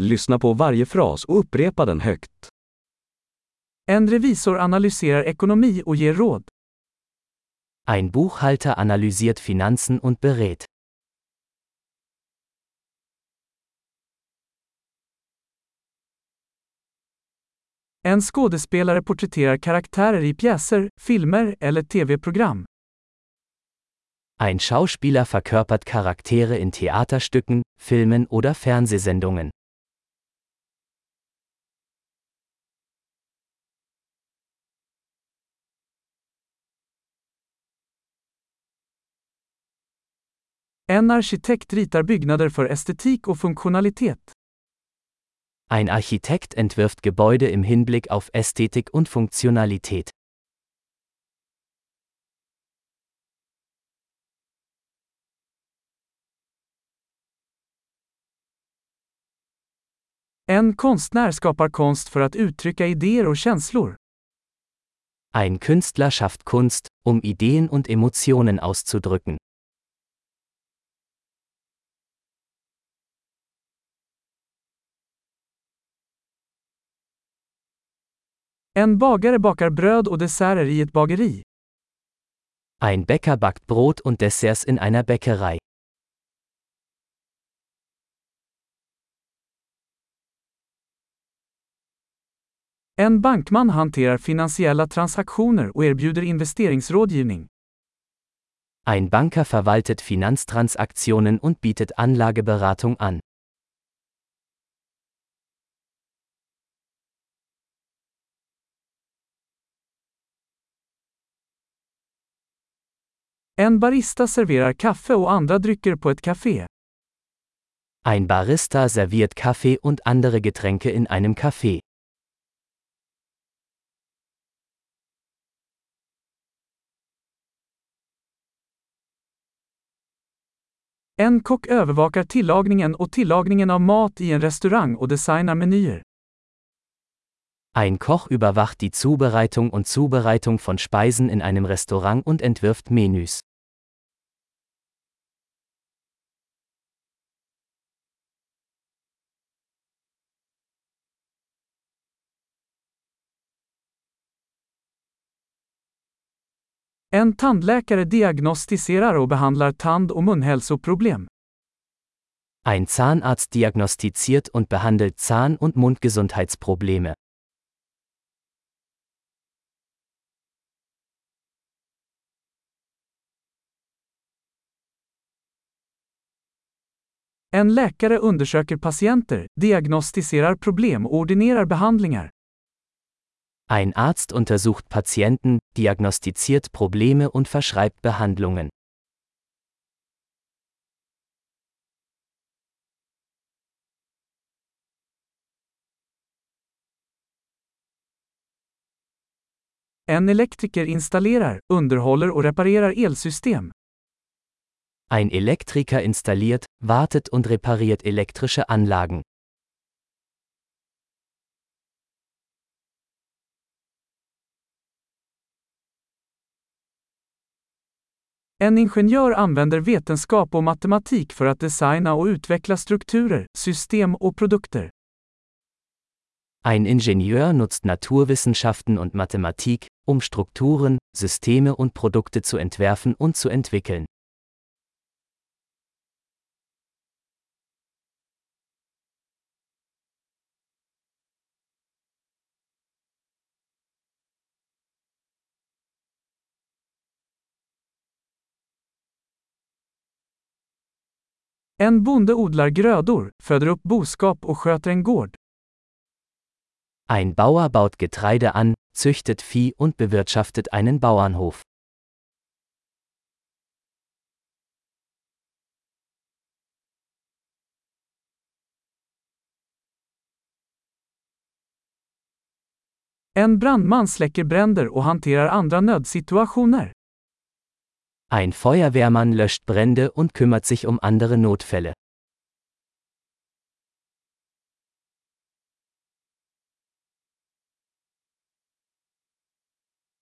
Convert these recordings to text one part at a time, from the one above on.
Lyssna på varje fras och upprepa den högt. En revisor analyserar ekonomi och ger råd. Ein Buchhalter analysiert Finanzen und berät. En skådespelare porträtterar karaktärer i pjäser, filmer eller tv-program. Ein Schauspieler verkörpert Charaktere in Theaterstücken, Filmen oder Fernsehsendungen. En arkitekt ritar byggnader för estetik och funktionalitet. Ein Architekt entwirft Gebäude im Hinblick auf Ästhetik und Funktionalität. En konstnär skapar konst för att uttrycka idéer och känslor. Ein Künstler schafft Kunst, um Ideen und Emotionen auszudrücken. En bagare bakar bröd och desserter i ett bageri. Ein Bäcker backt Brot und Desserts in einer Bäckerei. En bankman hanterar finansiella transaktioner och erbjuder investeringsrådgivning. Ein Banker verwaltet Finanztransaktionen und bietet Anlageberatung an. En barista serverar kaffe och andra drycker på ett café. Ein Barista serviert Kaffee und andere Getränke in einem Café. En kock övervakar tillagningen och tillagningen av mat i en restaurang och designar menyer. Ein Koch überwacht die Zubereitung und Zubereitung von Speisen in einem Restaurant und entwirft Menüs. En tandläkare diagnostiserar och behandlar tand- och munhälsoproblem. Ein Zahnarzt diagnostiziert und behandelt Zahn- und Mundgesundheitsprobleme. En läkare undersöker patienter, diagnostiserar problem och ordinerar behandlingar. Ein Arzt untersucht Patienten, diagnostiziert Probleme und verschreibt Behandlungen. En elektriker installerar, underhåller och reparerar elsystem. Ein Elektriker installiert, wartet und repariert elektrische Anlagen. En ingenjör använder vetenskap och matematik för att designa och utveckla strukturer, system och produkter. Ein Ingenieur nutzt Naturwissenschaften und Mathematik, um Strukturen, Systeme und Produkte zu entwerfen und zu entwickeln. En bonde odlar grödor, föder upp boskap och sköter en gård. Ein Bauer baut Getreide an, züchtet Vieh und bewirtschaftet einen Bauernhof. En brandman släcker bränder och hanterar andra nödsituationer. Ein Feuerwehrmann löscht Brände und kümmert sich um andere Notfälle.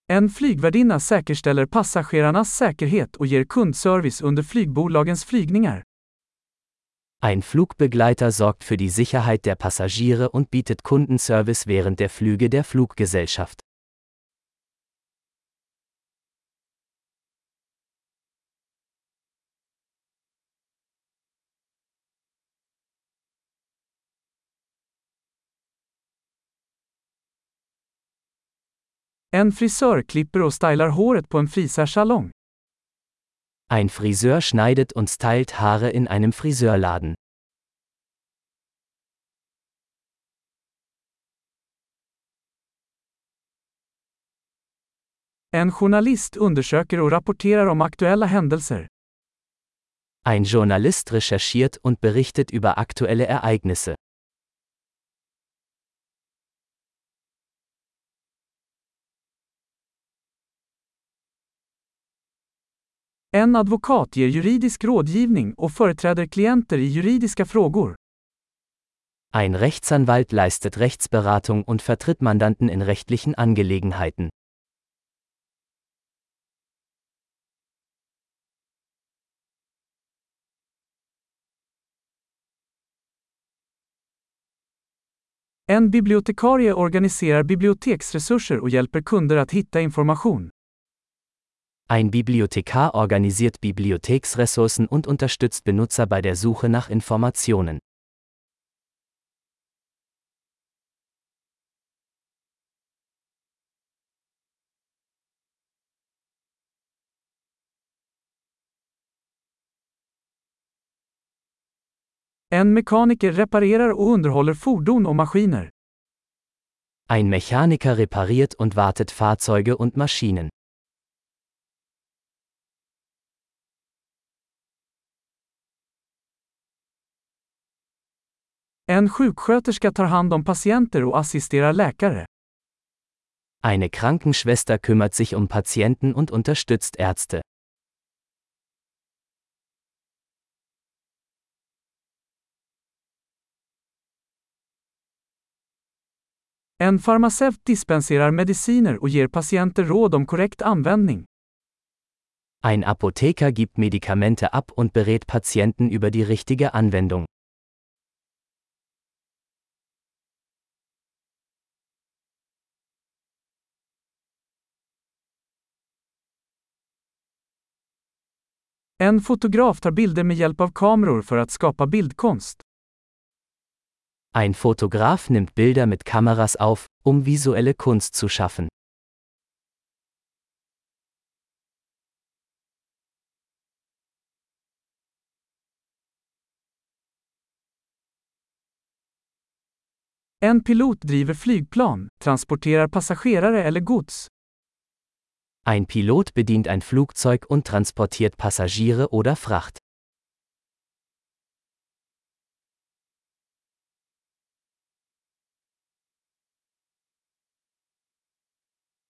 En flygvärdinna säkerställer passagerarnas säkerhet och ger kundservice under flygbolagens flygningar. Ein Flugbegleiter sorgt für die Sicherheit der Passagiere und bietet Kundenservice während der Flüge der Fluggesellschaft. En frisör klipper och stylar håret på en frisörsalong. Ein Friseur schneidet und stylt Haare in einem Friseurladen. En journalist undersöker och rapporterar om aktuella händelser. Ein Journalist recherchiert und berichtet über aktuelle Ereignisse. En advokat ger juridisk rådgivning och företräder klienter i juridiska frågor. Ein Rechtsanwalt leistet Rechtsberatung und vertritt Mandanten in rechtlichen Angelegenheiten. En bibliotekarie organiserar biblioteksresurser och hjälper kunder att hitta information. Ein Bibliothekar organisiert Bibliotheksressourcen und unterstützt Benutzer bei der Suche nach Informationen. En mekaniker reparerar och underhåller fordon och maskiner. Ein Mechaniker repariert und wartet Fahrzeuge und Maschinen. En sjuksköterska tar hand om patienter och assisterar läkare. Eine Krankenschwester kümmert sich um Patienten und unterstützt Ärzte. En farmaceut dispenserar mediciner och ger patienter råd om korrekt användning. Ein Apotheker gibt Medikamente ab und berät Patienten über die richtige Anwendung. En fotograf tar bilder med hjälp av kameror för att skapa bildkonst. Ein Fotograf nimmt Bilder mit Kameras auf, um visuelle Kunst zu schaffen. En pilot driver flygplan, transporterar passagerare eller gods. Ein Pilot bedient ein Flugzeug und transportiert Passagiere oder Fracht.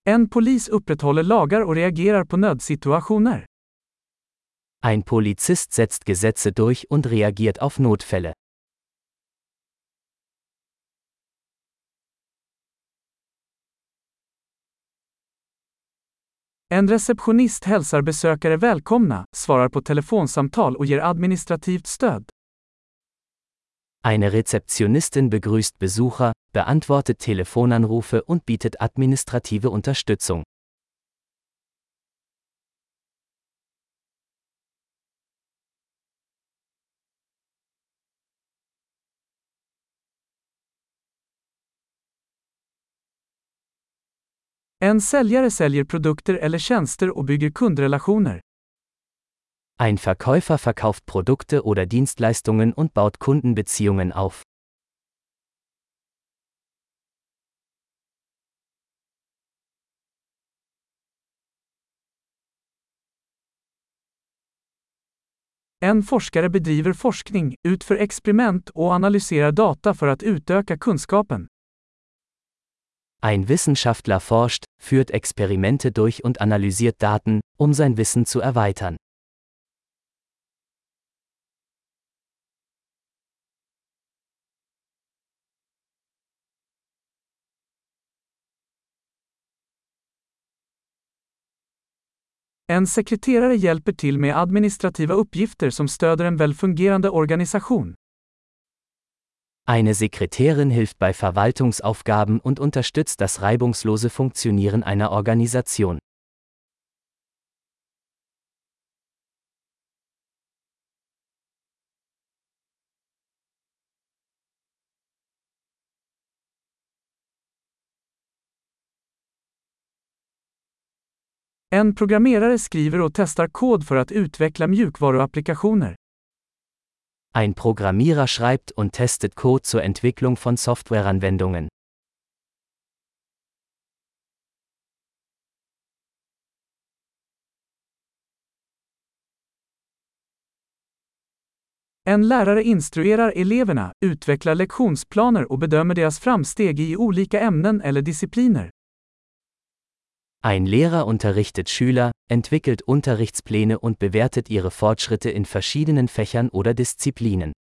En polis upprätthåller lagar och reagerar på nödsituationer. Ein Polizist setzt Gesetze durch und reagiert auf Notfälle. En receptionist hälsar besökare välkomna, svarar på telefonsamtal och ger administrativt stöd. Eine Rezeptionistin begrüßt Besucher, beantwortet Telefonanrufe und bietet administrative Unterstützung. En säljare säljer produkter eller tjänster och bygger kundrelationer. Ein Verkäufer verkauft Produkte oder Dienstleistungen und baut Kundenbeziehungen auf. En forskare bedriver forskning, utför experiment och analyserar data för att utöka kunskapen. Ein Wissenschaftler forscht, führt Experimente durch und analysiert Daten, um sein Wissen zu erweitern. En sekreterare hjälper till med administrativa uppgifter som stöder en välfungerande organisation. Eine Sekretärin hilft bei Verwaltungsaufgaben und unterstützt das reibungslose Funktionieren einer Organisation. En programmerare skriver och testar kod för att utveckla mjukvaruapplikationer. Ein Programmierer schreibt und testet Code zur Entwicklung von Softwareanwendungen. En lärare instruerar eleverna, utvecklar lektionsplaner och bedömer deras framsteg i olika ämnen eller discipliner. Ein Lehrer unterrichtet Schüler, entwickelt Unterrichtspläne und bewertet ihre Fortschritte in verschiedenen Fächern oder Disziplinen.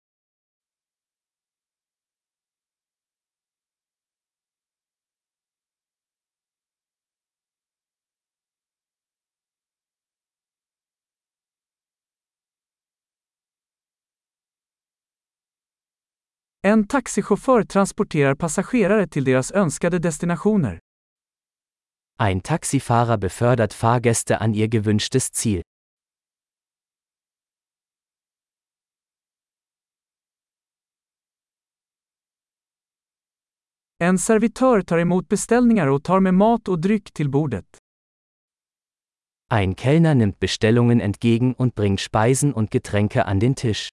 En taxichaufför transporterar passagerare till deras önskade destinationer. Ein Taxifahrer befördert Fahrgäste an ihr gewünschtes Ziel. En servitör tar emot beställningar och tar med mat och dryck till bordet. Ein Kellner nimmt Bestellungen entgegen und bringt Speisen und Getränke an den Tisch.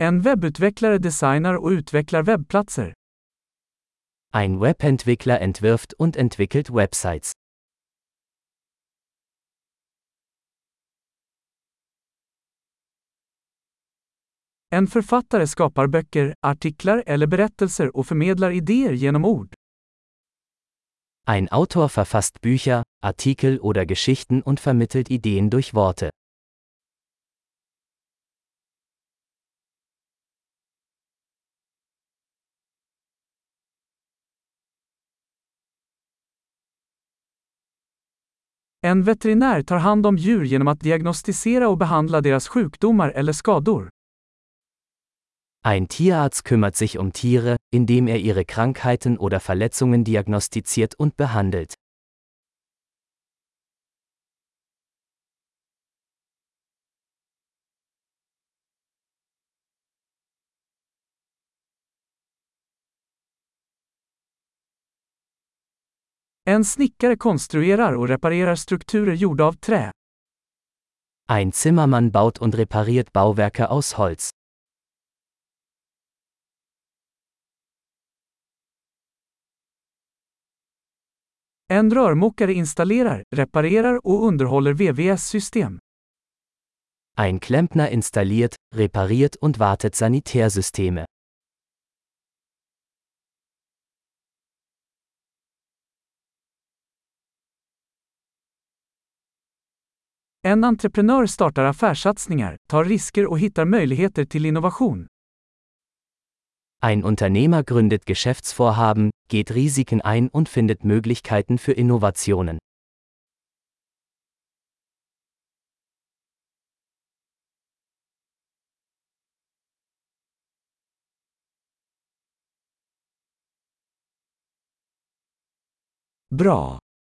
En webbutvecklare designar och utvecklar webbplatser. Ein Webentwickler entwirft und entwickelt Websites. En författare skapar böcker, artiklar eller berättelser och förmedlar idéer genom ord. Ein Autor verfasst Bücher, Artikel oder Geschichten und vermittelt Ideen durch Worte. En veterinär tar hand om djur genom att diagnostisera och behandla deras sjukdomar eller skador. Ein Tierarzt kümmert sich um Tiere, indem er ihre Krankheiten oder Verletzungen diagnostiziert und behandelt. En snickare konstruerar och reparerar strukturer gjorda av trä. Ein Zimmermann baut und repariert Bauwerke aus Holz. En rörmokare installerar, reparerar och underhåller VVS-system. Ein Klempner installiert, repariert und wartet Sanitärsysteme. En entreprenör startar affärssatsningar, tar risker och hittar möjligheter till innovation. Ein Unternehmer gründet Geschäftsvorhaben, geht Risiken ein und findet Möglichkeiten für Innovationen. Bra!